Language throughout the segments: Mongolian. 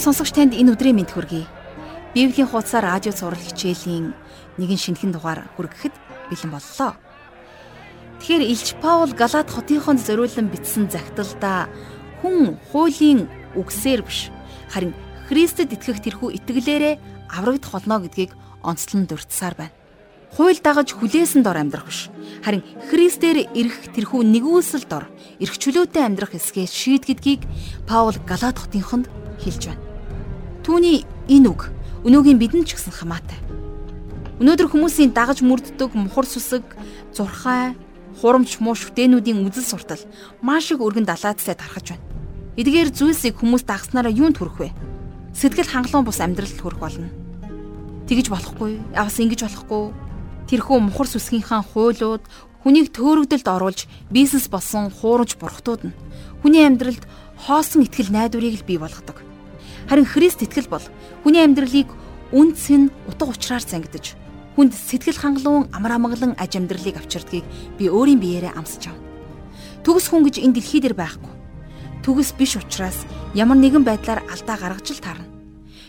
Эрхэм сонсогч танд энэ өдрийн мэнд хүргэе. Библийн хуудасаар радио цаурал хичээлийн нэгэн шинэхэн дугаар хүргэхэд бэлэн боллоо. Тэгэхээр Илч Паул Галаад хотынхонд зориулсан бичсэн загталдаа хүн хуулийн үгсээр биш харин Христэд итгэх тэрхүү итгэлээрээ аврагдах болно гэдгийг онцлон дурдсаар байна. Хууль дагаж хүлээсэн дор амьдрах биш. Харин Христээр ирэх тэрхүү нэгүүлсэл дор эрх чөлөөтэй амьдрах эсгээ шийд гэдгийг Паул Галаад хотынхонд хэлж байна. Түүний энэ үг өнөөгийн бидэнд ч гэсэн хамаатай. Өнөөдөр хүмүүсийн дагаж мөрддөг мухар сүсэг, зурхай, хурамч муу шүтэнүүдийн үзэл суртал маш их өргөн далаацтай тархаж байна. Эдгээр зүйлсийг хүмүүс дагснараа юунд хүрэх вэ? Сэтгэл хангалуун бус амьдралд хүрэх болно. Тэгэж болохгүй, явас ингэж болохгүй. Тэрхүү мухар сүсгийнхаа хуйлууд хүнийг төөрөгдөлд оруулж бизнес болсон хуурамч бурхтууд нь хүний амьдралд хоосон ихтгэл найдварыг л бий болгодог. Харин Христ итгэл бол хүний амьдралыг үнц нь утга учраар зангидж хүнд сэтгэл хангалуун амар амгалан аж амьдралыг авчирдгийг би өөрийн биеэрээ амсаж авна. Төгс хүн гэж энэ дэлхий дээр байхгүй. Төгс биш учраас ямар нэгэн байдлаар алдаа гаргаж л таарна.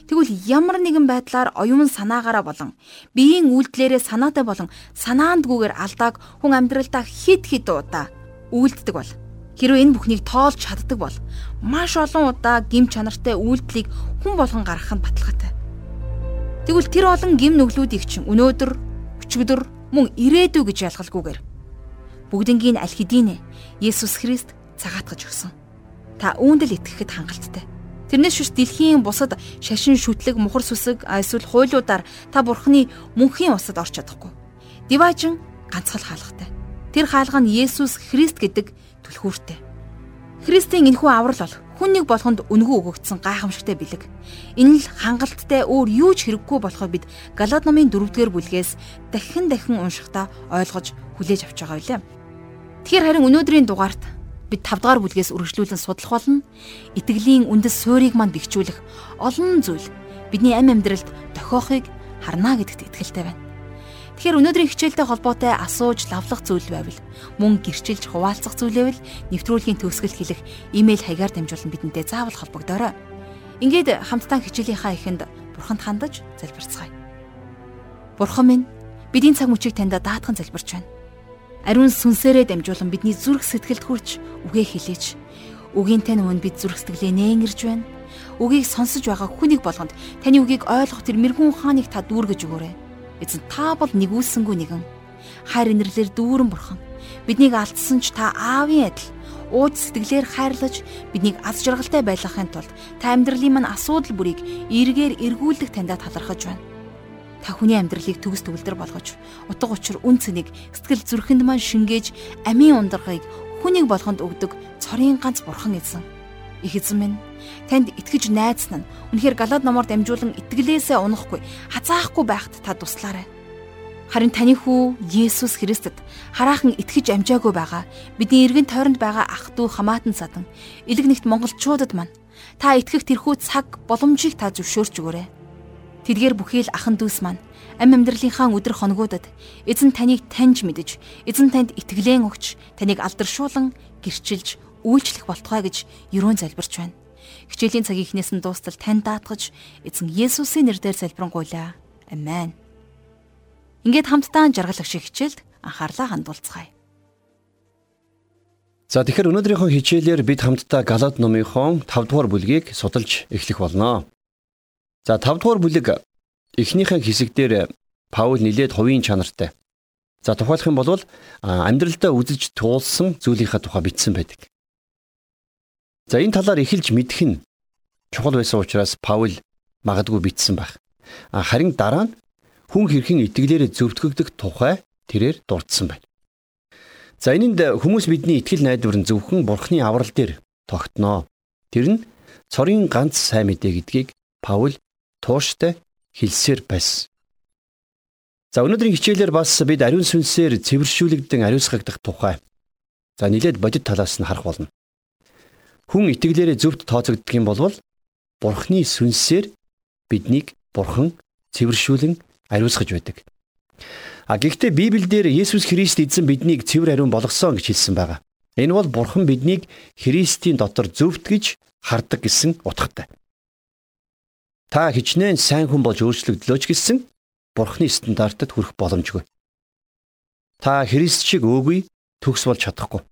Тэгвэл ямар нэгэн байдлаар оюун санаагаараа болон биеийн үйлдэлээрээ санаатай болон санаандгүйгээр алдааг хүн амьдралдаа хид хид удаа үйлддэг бол Хэрвээ энэ бүхнийг тоолж чаддаг бол маш олон удаа гим чанартай үйлдэлийг хүн болгон гаргах нь баталгаатай. Тэгвэл тэр олон гим нүглүүдийг чинь өнөөдөр, өчигдөр, мөн ирээдүй гэж ялгалгүйгээр бүгднгийн аль хэдийнэ Есүс Христ цагаатгаж өгсөн. Та үүнд л итгэхэд хангалттай. Тэрнээс шүс дэлхийн бусад шашин шүтлэг мухар сүсэг эсвэл хуйлуудаар та бурхны мөнхийн усад орч чадахгүй. Диважин ганцхан хаалгатай. Тэр хаалга нь Есүс Христ гэдэг түлхүүртэй. Христийн энэхүү аврал бол хүн нэг болгонд үнгүү өгөгдсөн гайхамшигтай бэлэг. Энэ л хангалттай өөр юу ч хэрэггүй болохоо бид Галаад номын 4-р бүлгээс дахин дахин уншихдаа ойлгож хүлээж авч байгаа билээ. Тэгэхээр харин өнөөдрийн дугаарт бид 5 дугаар бүлгээс үргэлжлүүлэн судлах болно. Итгэлийн үндэс суурийг манд бэхжүүлэх олон зүйл бидний амь амьдралд тохиохыг харна гэдэгт итгэлтэй байна. Тэгэхээр өнөөдрийн хичээлтэй холбоотой асууж лавлах зүйл байвал мөн гэрчилж хуваалцах зүйлээвэл нэвтрүүлгийн төгсгөл хэлэх имэйл хаягаар дамжуулан бидэнтэй заавал холбогдорой. Ингээд хамтдаа хичээлийнхаа эхэнд бурханд хандаж залбирцгаая. Бурхан минь бидний цаг мөчийг таньда даатхан залбирч байна. Ариун сүнсээрээ дамжуулан бидний зүрх сэтгэлд хүрч үгээ хэлээч. Үгийн тань өмнө бид зүрх сэтгэлээ нэнгэрж байна. Үгийг сонсож байгаа хүнийг болгонд таны үгийг ойлгох тэр мэрэгүн ухааныг та дүүргэж өгөөрэй Эзэн та бол нэгүүлсэнгүй нэгэн. Хайр инэрлэр дүүрэн бурхан. Биднийг алдсан ч та аавын адил ууж сэтгэлээр хайрлаж биднийг аз жаргалтай байлгахын тулд та амьдралын мань асуудал бүрийг эргээр эргүүлэх таньда талархаж байна. Та хүний амьдралыг төгс төгөлдөр болгож утга учир үн цэнийг сэтгэл зүрхэнд маань шингээж амийн ундрахыг хүнийг болгонд өгдөг цорын ганц бурхан эзэн. Их эзэн минь танд итгэж найдсан нь үнэхээр галаад номоор дамжуулан итгэлээсээ унахгүй хазаахгүй байхад та туслаарай. Харин таны хүү Есүс Христэд хараахан итгэж амжаагүй байгаа бидний эргэн тойронд байгаа ах トゥ хамаатан садан элэг нэгт монголчуудад маань та итгэх тэрхүү цаг боломжийг та зөвшөөрч өгөөрэй. Тэдгээр бүхий л ахан дүүс маань амь амьдралынхаа өдр хоногудад эзэн таныг таньж мэдэж эзэн танд итгэлэн өгч таныг алдаршуулан гэрчилж үйлчлэх болтугай гэж ерөөн залбирч байна. Хичээлийн цагийн эхнээс нь дуустал тань даатгаж эзэн Есүсийн нэрээр залбирanгуйлаа. Амен. Ингээд хамтдаа жаргалах шиг хичээлд анхаарлаа хандуулцгаая. За тэгэхээр өнөөдрийнхөө хичээлээр бид хамтдаа Галаад номынхон 5 дугаар бүлгийг судалж эхлэх болно. За 5 дугаар бүлэг эхнийхээ хэсэгдэр Паул нилээд хувийн чанартай. За тухайлах юм бол амьдралдаа үзэж туулсан зүйлийнхаа тухай бичсэн байдаг. За энэ талаар эхэлж мэдэх нь чухал байсан учраас Паул магадгүй бичсэн байх. Харин дараа нь хүн хэрхэн итгэлээрээ зөвтгөгдөх тухай тэрээр дурдсан байна. За энэнд хүмүүс бидний итгэл найдвар нь зөвхөн Бурхны аврал дээр тогтноо. Тэр нь цорын ганц сайн мэдээ гэдгийг Паул тууштай хэлсээр байсан. За өнөөдрийн хичээлээр бас бид ариун сүнсээр цэвэршүүлэгдэн ариусгагдах тухай за нилээд бодит талаас нь харах болно. Хүн итгэлээрээ зөвхт тооцогддог юм бол Бурхны сүнсээр биднийг Бурхан цэвэршүүлэн ариусгаж байдаг. А гэхдээ Библиэлд Есүс Христ эзэн биднийг цэвэр ариун болгосон гэж хэлсэн байгаа. Энэ бол Бурхан биднийг Христийн дотор зөвхт гэж хардаг гэсэн утгатай. Та хичнээн сайн хүн болж өөрчлөгдлөө ч гэсэн Бурхны стандартад хүрэх боломжгүй. Та Христ шиг өөгүй төгс болж чадахгүй.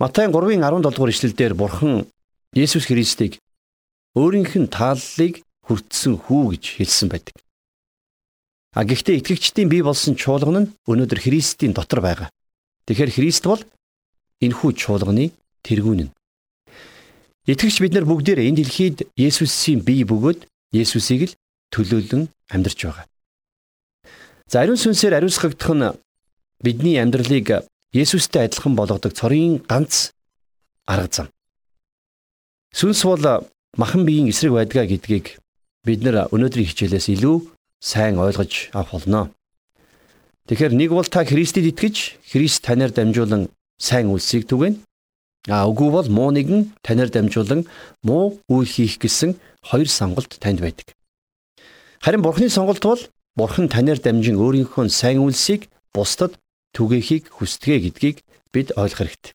Матай 3-ын 17 дугаар ишлэлдэр Бурхан Есүс Христийг өөрийнх нь тааллыг хүртсэн хүү гэж хэлсэн байдаг. А гэхдээ итгэгчдийн бий болсон чуулган нь өнөөдөр Христийн дотор байгаа. Тэгэхээр Христ бол энэхүү чуулганы тэргүүн нь. Итгэгч бид нар бүгдээр энэ дэлхийд Есүсийн бие бөгөөд Есүсийг л төлөөлөн амьдарч байгаа. За ариун сүнсээр ариусгагдах нь бидний амьдралыг Есүстэй адилхан болгодог цорын ганц арга зам. Сүнс бол махан биеийн эсрэг байдгаа гэдгийг бид нэр өнөөдрийн хичээлээс илүү сайн ойлгож авах болно. Тэгэхээр нэг бол та Христэд итгэж Христ танаар дамжуулан сайн үлсийг түгэн. А үгүй бол муу нэгэн танаар дамжуулан муу үйл хийх гэсэн хоёр сонголт танд байдаг. Харин Бурхны сонголт бол Бурхан танаар дамжин өөрийнхөө сайн үлсийг бусдад түгээхийг хүсдэгэ гэдгийг бид ойлгох хэрэгтэй.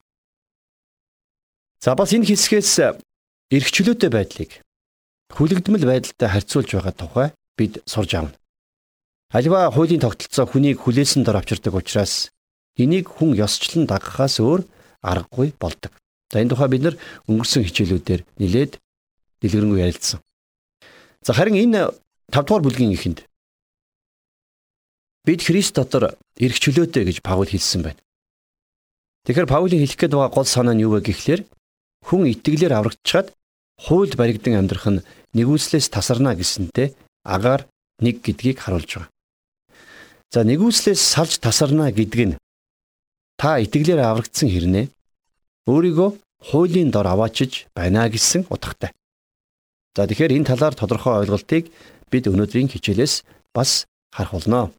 За бас энэ хэсгээс эрх чөлөөтэй байдлыг хүлэгдмэл байдалтай харьцуулж байгаа тухай бид сурж авна. Аливаа хуулийн тогтолцоо хүнийг хүлээсэн дор авчирдаг учраас энийг хүн ёсчлон дагахаас өөр аргагүй болдог. За энэ тухай бид нар өнгөрсөн хичээлүүдээр нэлээд дэлгэрэнгүй ярилцсан. За харин энэ 5 дугаар бүлгийн эхэнд бид Христ дотор эрх чөлөөтэй гэж Паул хэлсэн байна. Тэгэхээр Паулийн хэлэх гээд байгаа гол санаа нь юу вэ гэхлээр хүн итгэлээр аврагдчихад хууль баригдан амьдрах нь нэгүслээс тасарна гэсэнтэй агаар нэг гэдгийг харуулж байгаа. За нэгүслээс салж тасарна гэдэг нь та итгэлээр аврагдсан хэрнээ өөрийгөө хуулийн дор аваачиж байна гэсэн утгатай. За тэгэхээр энэ талаар тодорхой ойлголтыг бид өнөөдрийн хичээлээс бас харах болно.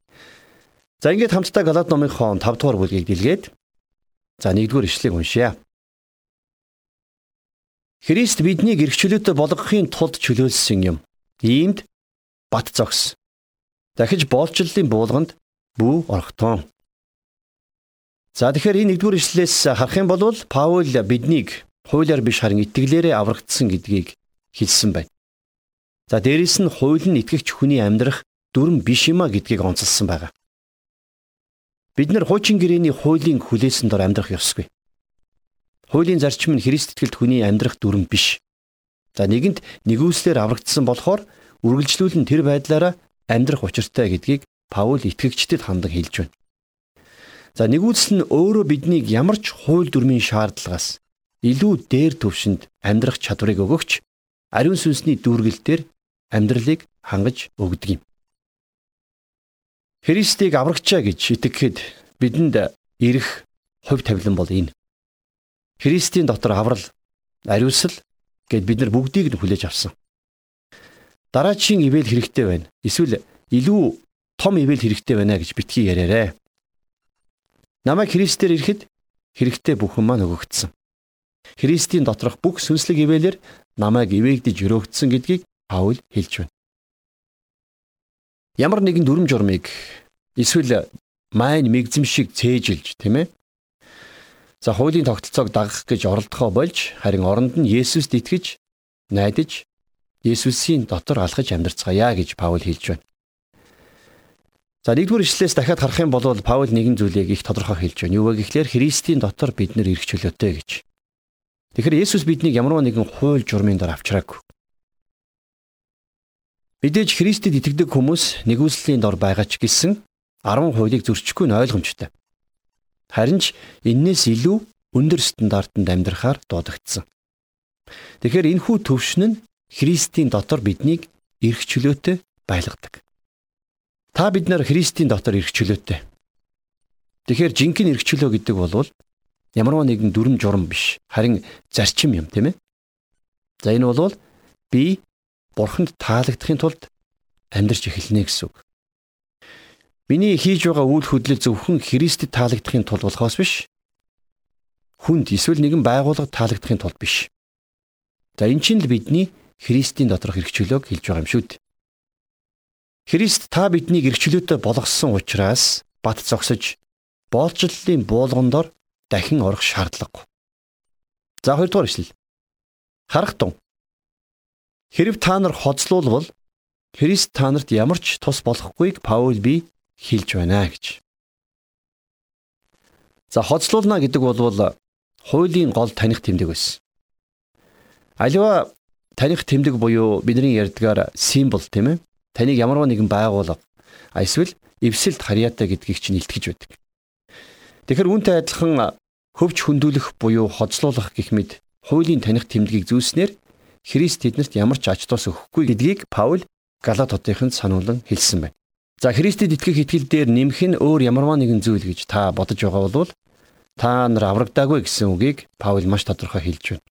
За ингээд хамтдаа Галаад номынхоо 5 дугаар бүлгийг дэлгээд за 1-р ишлэгийг уншъя. Христ биднийг эрхчлөөтэй болгохын тулд чөлөөлсөн юм. Иймд бат зогс. Дахиж боолчлолын буулганд бүү орхтон. За тэгэхээр энэ 1-р ишлэлээс харах юм бол Паул биднийг хуулиар биш харин итгэлээрээ аврагдсан гэдгийг хэлсэн байна. За дээрэс нь хууль нь итгэгч хүний амьдрах дүрм биш юма гэдгийг онцлсан байгаа. Бид нэр хуучин гэрээний хуулийн хүлээсэн дор амьдрах ёсгүй. Хуулийн зарчим нь Христ итгэлт хүний амьдрах дүрм биш. За нэгэнт нэгүслэр аврагдсан болохоор үргэлжлүүлэн тэр байдлаараа амьдрах учиртай гэдгийг Паул итгэгчдэд хандан хэлж байна. За нэгүсэл нь өөрөө биднийг ямар ч хууль дүрмийн шаардлагаас илүү дээр төвшөнд амьдрах чадварыг өгөгч ариун сүнсний дүүргэлтээр амьдралыг хангаж өгдөг юм. Христийг аврагчаа гэж итгэхэд бидэнд ирэх хувь тавилан бол энэ. Христийн дотор аврал, ариусл гэд бид нар бүгдийг нь хүлээж авсан. Дараачийн ивэл хэрэгтэй байна. Эсвэл илүү том ивэл хэрэгтэй байна гэж битгий яриарэ. Намайг Христээр ирэхэд хэрэгтэй бүхэн маань өгөгдсөн. Христийн доторх бүх сүнслэг ивэлэр намайг ивэгдэж өрөөгдсөн гэдгийг Паул хэлж байна. Ямар нэгэн дүрм журмыг эсвэл майн мэгзэмшиг цээжилж тийм ээ. За хуулийн тогтолцоог дагах гэж оролдохоо болж харин оронд нь Есүст итгэж найдаж Есүсийн дотор алхаж амьдарцгаая гэж Паул хэлж байна. За нэгдүгээр ишлээс дахиад харах юм бол Паул нэгэн зүйлийг их тодорхой хэлж байна. Юу вэ гэхлээр Христийн дотор бид нэр ирэх чөлөөтэй гэж. Тэгэхээр Есүс биднийг ямарваа нэгэн хууль журмын дор авчраагүй. Мэдээж Христэд итгэдэг хүмүүс нэгүслийн дор байгаа ч гэсэн 10 хуулийг зөрчихгүй нь ойлгомжтой. Харин ч энээс илүү өндөр стандартанд амьдрахаар дуудагдсан. Тэгэхээр энэхүү төвшин нь Христийн дотор биднийг эрх чөлөөтэй байлгадаг. Та бид нар Христийн дотор эрх чөлөөтэй. Тэгэхээр жинхэнэ эрх чөлөө гэдэг бол ямарваа нэгэн дүрм журм биш, харин зарчим юм, тийм ээ? За энэ бол би бурханд таалагдахын тулд амьдрч эхэлнэ гэсэн үг. Миний хийж байгаа үйл хөдлөл зөвхөн Христэд таалагдахын тулд болохоос биш. Хүнд эсвэл нэгэн байгууллагад таалагдахын тулд биш. За эн чинь л бидний Христийн доторх хэрэгчлөөг хэлж байгаа юм шүү дээ. Христ та биднийг эргчлөөтэй болгосон учраас бат зогсож боолчлолын буулган дор дахин орох шаардлагагүй. За хоёрдугаар ишлэл. Харах тун. Хэрв та нар хоцлуулбал Христ та нарт ямар ч тус болохгүйг Паул би хэлж байна гэж. За хоцлуулна гэдэг бол хуулийн гол таних тэмдэг байсан. Аливаа таних тэмдэг буюу бидний ярьдгаар символ тийм ээ таныг ямарваа нэгэн байгууллага эсвэл эвсэлд харьяатай гэдгийг чинь илтгэж байдаг. Тэгэхээр үүнтэй адилхан хөвч хөндүүлэх буюу хоцлуулах гэх мэт хуулийн таних тэмдгийг зүүснээр Христ тэднэрт ямар ч ач тус өгөхгүй гэдгийг Паул Галат хотынд сануулan хэлсэн байна. За Христэд итгэх итгэл дээр нэмэх нь өөр ямарваа нэгэн зүйл гэж та бодож байгаа бол та нар аврагдаагүй гэсэн үгийг Паул маш тодорхой хэлж байна.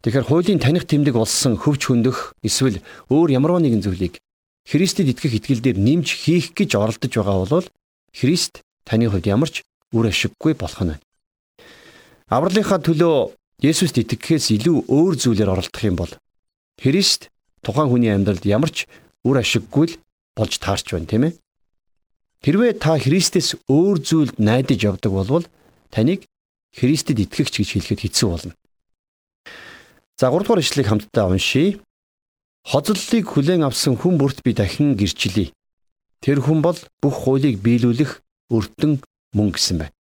Тэгэхээр хуулийн таних тэмдэг болсон хөвч хөндөх эсвэл өөр ямарваа нэгэн зүйлийг Христэд итгэх итгэл дээр нэмж хийх гэж оролдож байгаа бол Христ таны хувьд ямар ч үр ашиггүй болох нь. Авралынхаа төлөө Есүст итгэхээс илүү өөр зүйлээр оролдох юм бол Христ тухайн хүний амьдралд ямар ч үр ашиггүй л болж таарч байна тийм ээ. Хэрвээ та Христэс өөр зүйлд найдаж явдаг болвол таныг Христэд итгэгч гэж хэлэхэд хэцүү болно. За 3 дугаар ишлэгийг хамтдаа уншийе. Хоцлолыг хүлээн авсан хүн бүрт би дахин гэрчлэе. Тэр хүн бол бүх хуулийг биелүүлэх өртөн мөн гэсэн байна.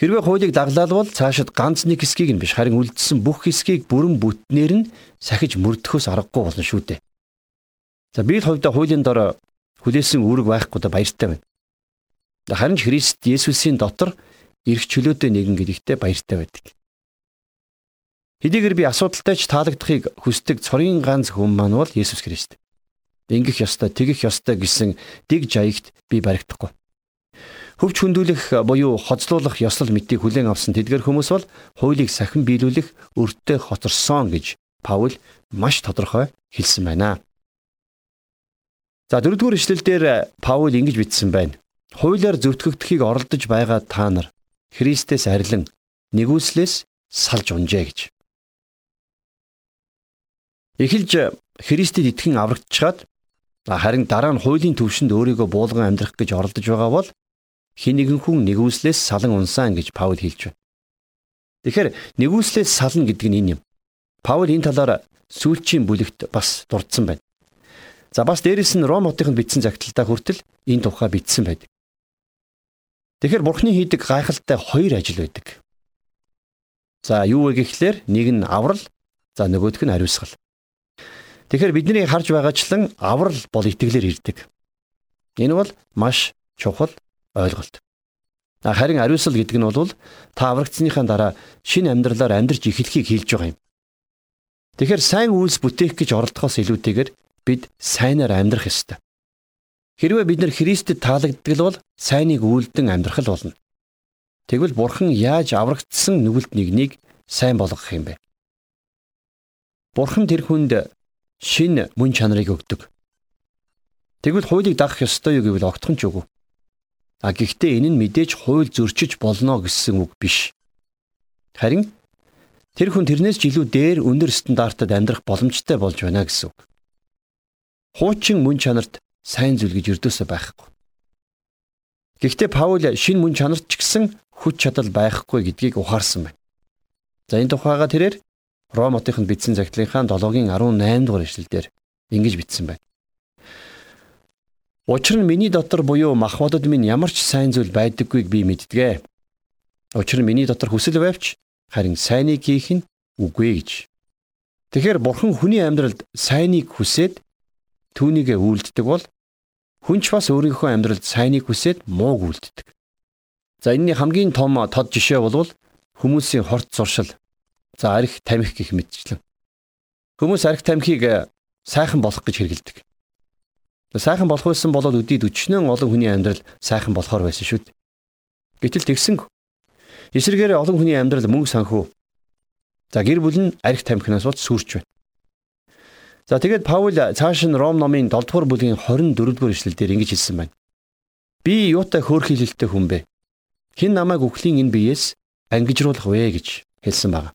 Хэрвээ хуулийг даглалвал цаашид ганц нэг хэсгийг нь биш харин үлдсэн бүх хэсгийг бүрэн бүтнээр нь сахиж мөрдөхөөс аргагүй болно шүү дээ. За би л хувьдаа хуулийн дор хүлээсэн үүрэг байхгүй да баяртай байна. Харин ч Христ Есүсийн дотор эрх чөлөөтэй нэгэн гэдэгтээ баяртай байдаг. Хэдийгээр би асуудалтай ч таалагдахыг хүсдэг цорын ганц хүн маань бол Есүс Христ. Ингэх ёстой, тэгэх ёстой гэсэн дэг жаягт би баригдахгүй. Хөвч хөндүүлэх буюу хоцлуулах ёслол мэтийг хүлээн авсан тэдгэр хүмүүс бол хуулийг сахин биелүүлэх өртөө хоторсон гэж Паул маш тодорхой хэлсэн байна. За дөрөвдүгээр ишлэл дээр Паул ингэж бичсэн байна. Хуулиар зөвтгөгдөхийг оролдож байгаа та нар Христэс арилан нэгүслээс салж унжээ гэж. Эхэлж Христэд итгэн аврагдчихад харин дараа нь хуулийн төвшөнд өөрийгөө буулган амьдрах гэж оролдож байгаа бол хин нэгэн хүн нэгүслээс салан унсан гэж Паул хэлж байна. Тэгэхээр нэгүслээс сална гэдэг нь энэ юм. Паул энэ талаар сүүлчийн бүлэгт бас дурдсан байна. За бас дээрэс нь Ром хотынд бичсэн загталтаа хүртэл энэ тухай бичсэн байдаг. Тэгэхээр Бурхны хийдэг гайхалтай хоёр ажил байдаг. За юу вэ гэхлээр нэг нь аврал, за нөгөөх нь ариусгал. Тэгэхээр бидний харж байгаачлан аврал бол итгэлээр ирдэг. Энэ бол маш чухал ойлголт. Харин ариусал гэдэг нь бол та аврагдсныхаа дараа шинэ амьдралаар амьдрч эхлэхийг хэлж байгаа юм. Тэгэхээр сайн үйлс бүтээх гэж оролдохоос илүүтэйгээр бид сайнаар амьдрах ёстой. Хэрвээ бид нар Христэд таалагддаг бол сайныг үйлдэн амьдрах л болно. Тэгвэл Бурхан яаж аврагдсан нүгэлт нэгнийг сайн болгох юм бэ? Бурхан тэр хүнд шин мөн чанарыг өгдөг. Тэгвэл хуулийг дагах ёстой юу гэвэл огтхон ч үгүй. А гэхдээ энэ нь мэдээж хууль зөрчиж болно гэсэн үг биш. Харин тэр хүн тэрнээс ч илүү дээр өндөр стандартад амьдрах боломжтой болж байна гэсэн үг. Хуучин мөн чанарт сайн зүйл гэж өрдөөсөө байхгүй. Гэхдээ Паул шин мөн чанарт ч гэсэн хүч чадал байхгүй гэдгийг ухаарсан байна. За энэ тухайга тэрээр Ром хотынд бичсэн захидлынхаа 7-гийн 18 дугаар эшлэлдэр ингэж бичсэн байна. Учир нь миний дотор буюу махбодод минь ямар ч сайн зүйл байдаггүйг би мэддэг. Учир нь миний дотор хүсэл байвч харин сайныг хийх нь үгүй гэж. Тэгэхээр бурхан хүний амьдралд сайныг хүсээд түүнийгээ үйлддэг бол хүнч бас өөрийнхөө амьдралд сайныг хүсээд мууг үйлддэг. За энэний хамгийн том тод жишээ бол хүмүүсийн хорт зуршил За арх тамхи гэх мэтчлэн. Хүмүүс арх тамхиг сайхан болох гэж хэрэгэлдэг. Сайхан болох байсан бол өдийд өчнөн олон хүний амьдрал сайхан болохоор байсан шүү дээ. Гэтэл тэгсэн эсрэгээр олон хүний амьдрал мөнгө санхүү За гэр бүл нь арх тамхинаас бол сүрч байна. За тэгээд Паул цааш нь Ром номын 7 дугаар бүлгийн 24 дугаар эшлэлдэр ингэж хэлсэн байна. Би юутай хөөрхийлэлтэй хүн бэ? Хэн намайг үхлийн энэ биеэс ангижруулах вэ гэж хэлсэн байна.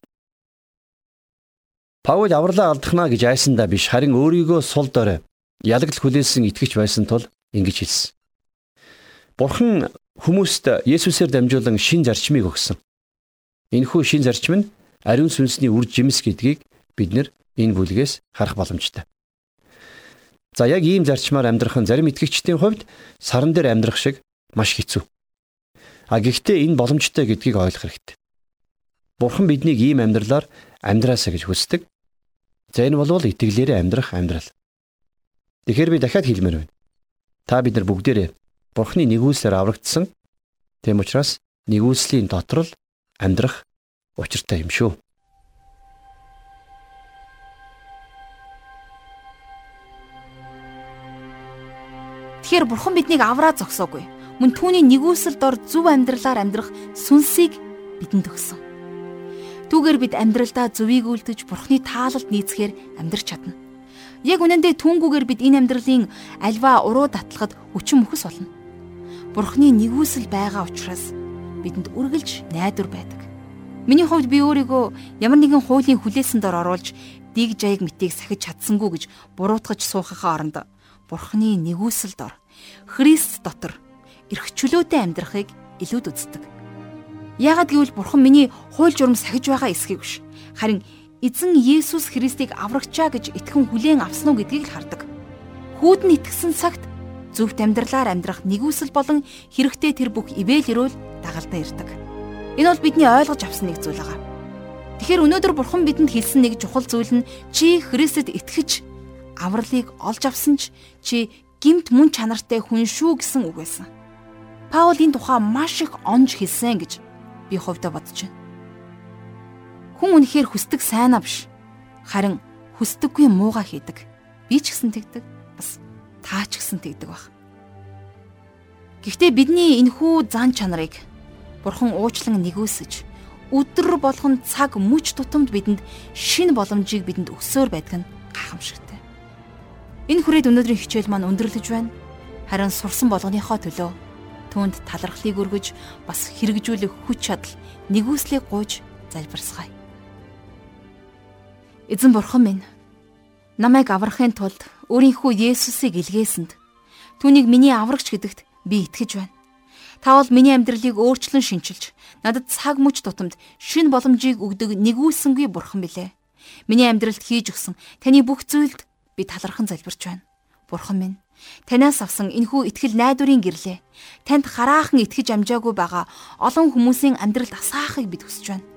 Паул авралаа алдахна гэж айсандаа биш харин өөрийгөө сул дорой ялагдал хүлээсэн итгэж байсан тул ингэж хэлсэн. Бурхан хүмүүст Есүсээр дамжуулан шин зарчмыг өгсөн. Энэхүү шин зарчим нь ариун сүнсний үр жимс гэдгийг бид нэр энэ бүлгээс харах боломжтой. За яг ийм зарчмаар амьдрах нь зарим итгэгчдийн хувьд саран дээр амьдрах шиг маш хэцүү. А гэхдээ энэ боломжтой гэдгийг ойлгох хэрэгтэй. Бурхан биднийг ийм амьдралаар амьдраасаа гэж хүсдэг. За энэ бол итгэлээрээ амьдрах амьдрал. Тэгэхээр би дахиад хэлмээр байна. Та бид нар бүгдээрээ Бурханы нэгүүлсээр аврагдсан. Тэм учраас нэгүүлслийн дотор л амьдрах учиртай юм шүү. Тэгэхээр бурхан биднийг авраа зогсоогүй. Мөн түүний нэгүсэл дор зөв амьдралаар амьдрах сүнсийг бидэнд өгсөн. Түүгээр бид амьдралдаа зөвийг үлдэж бурханы таалалд нийцэхээр амьдрч чадна. Яг үнэндээ түүнгүүгээр бид энэ амьдралын альва уруу татлахад хүчин мөхс болно. Бурханы нэгүсэл байгаа учраас бидэнд үргэлж найдвар байдаг. Миний хувьд би өөрийгөө ямар нэгэн хуулийн хүлээсэн дор оруулж дэг жаяг мэтийг сахиж чадсангүй гэж буруутгаж суухахаа оронд Бурхны нэгүсэл дор Христ дотор эрх чөлөөтэй амьдрахыг илүүд үздэг. Яагад гэвэл Бурхан миний хууль журам сахиж байгаа эсхийг биш. Харин эзэн Есүс Христийг аврагчаа гэж итгэн хүлээн авсан уу гэдгийг л хардаг. Хүүд нь итгэсэн цагт зөвхт амьдралаар амьдрах нэгүсэл болон хэрэгтэй тэр бүх ивэл өрөөл дагалдаа ирдэг. Энэ бол бидний ойлгож авсан нэг зүйл байгаа. Тэгэхээр өнөөдөр Бурхан бидэнд хэлсэн нэг чухал зүйл нь чи Христэд итгэж авралыг олж авсан ч чи гимт мөн чанартай хүн шүү гэсэн үг байсан. Паул энэ тухай маш их онж хэлсэн гэж би хувьдаа бодож байна. Хүн үнэхээр хүсдэг сайнаа биш. Харин хүсдэггүй мууга хийдэг. Би ч гэсэн тэгдэг. Бас таа ч гэсэн тэгдэг баг. Гэхдээ бидний энэхүү зан чанарыг Бурхан уучлан нэгөөсөж өдөр болгон цаг мүч тутамд бидэнд шин боломжийг бидэнд өгсөөр байдаг нь гайхамшигт. Энэ хүрээд өнөөдрийн хичээл маань өндөрлөж байна. Харин сурсан болгоныхоо төлөө түүнд талархлыг өргөж бас хэрэгжүүлэх хүч чадал нэгүслийг гуйж залбирсгая. Эзэн бурхан минь намайг аврахын тулд өөрийнхөө Есүсийг илгээсэнд түүнийг миний аврагч гэдэгт би итгэж байна. Та бол миний амьдралыг өөрчлөн шинчилж, надад цаг мөч тутамд шин боломжийг өгдөг нэгүүлсэнгүй бурхан билээ. Миний амьдралд хийж өгсөн таны бүх зүйлд би талархан залбирч байна. Бурхан минь, танаас авсан энэхүү итгэл найдварын гэрлээ. Танд хараахан итгэж амжаагүй байгаа олон хүмүүсийн амьдралд асаахыг бид хүсэж байна.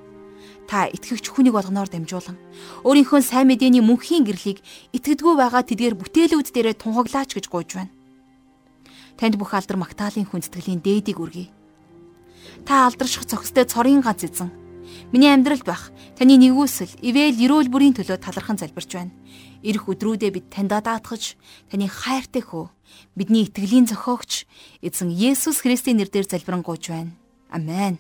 Та итгэгч хүнийг болгоноор дамжуулан өөрийнхөө сайн мэдээний мөнхийн гэрлийг итгэдэггүй байгаа тэдгээр бүтээлүүд дээрээ тунхаглаач гэж гуйж байна. Танд бүх алдар магтаалын хүндэтгэлийн дээдийг үргэе. Та алдарших цогцтой цорын ганц эзэн. Миний амьдралд байх таны нэгүсэл, ивэл эрүүл бүрийн төлөө талархан залбирч байна. Ирэх өдрүүдээ бид таньдаа даатгаж таны хайртай хөө бидний итгэлийн зохиогч эзэн Есүс Христийн нэрээр залбирanгуйж байна. Амен.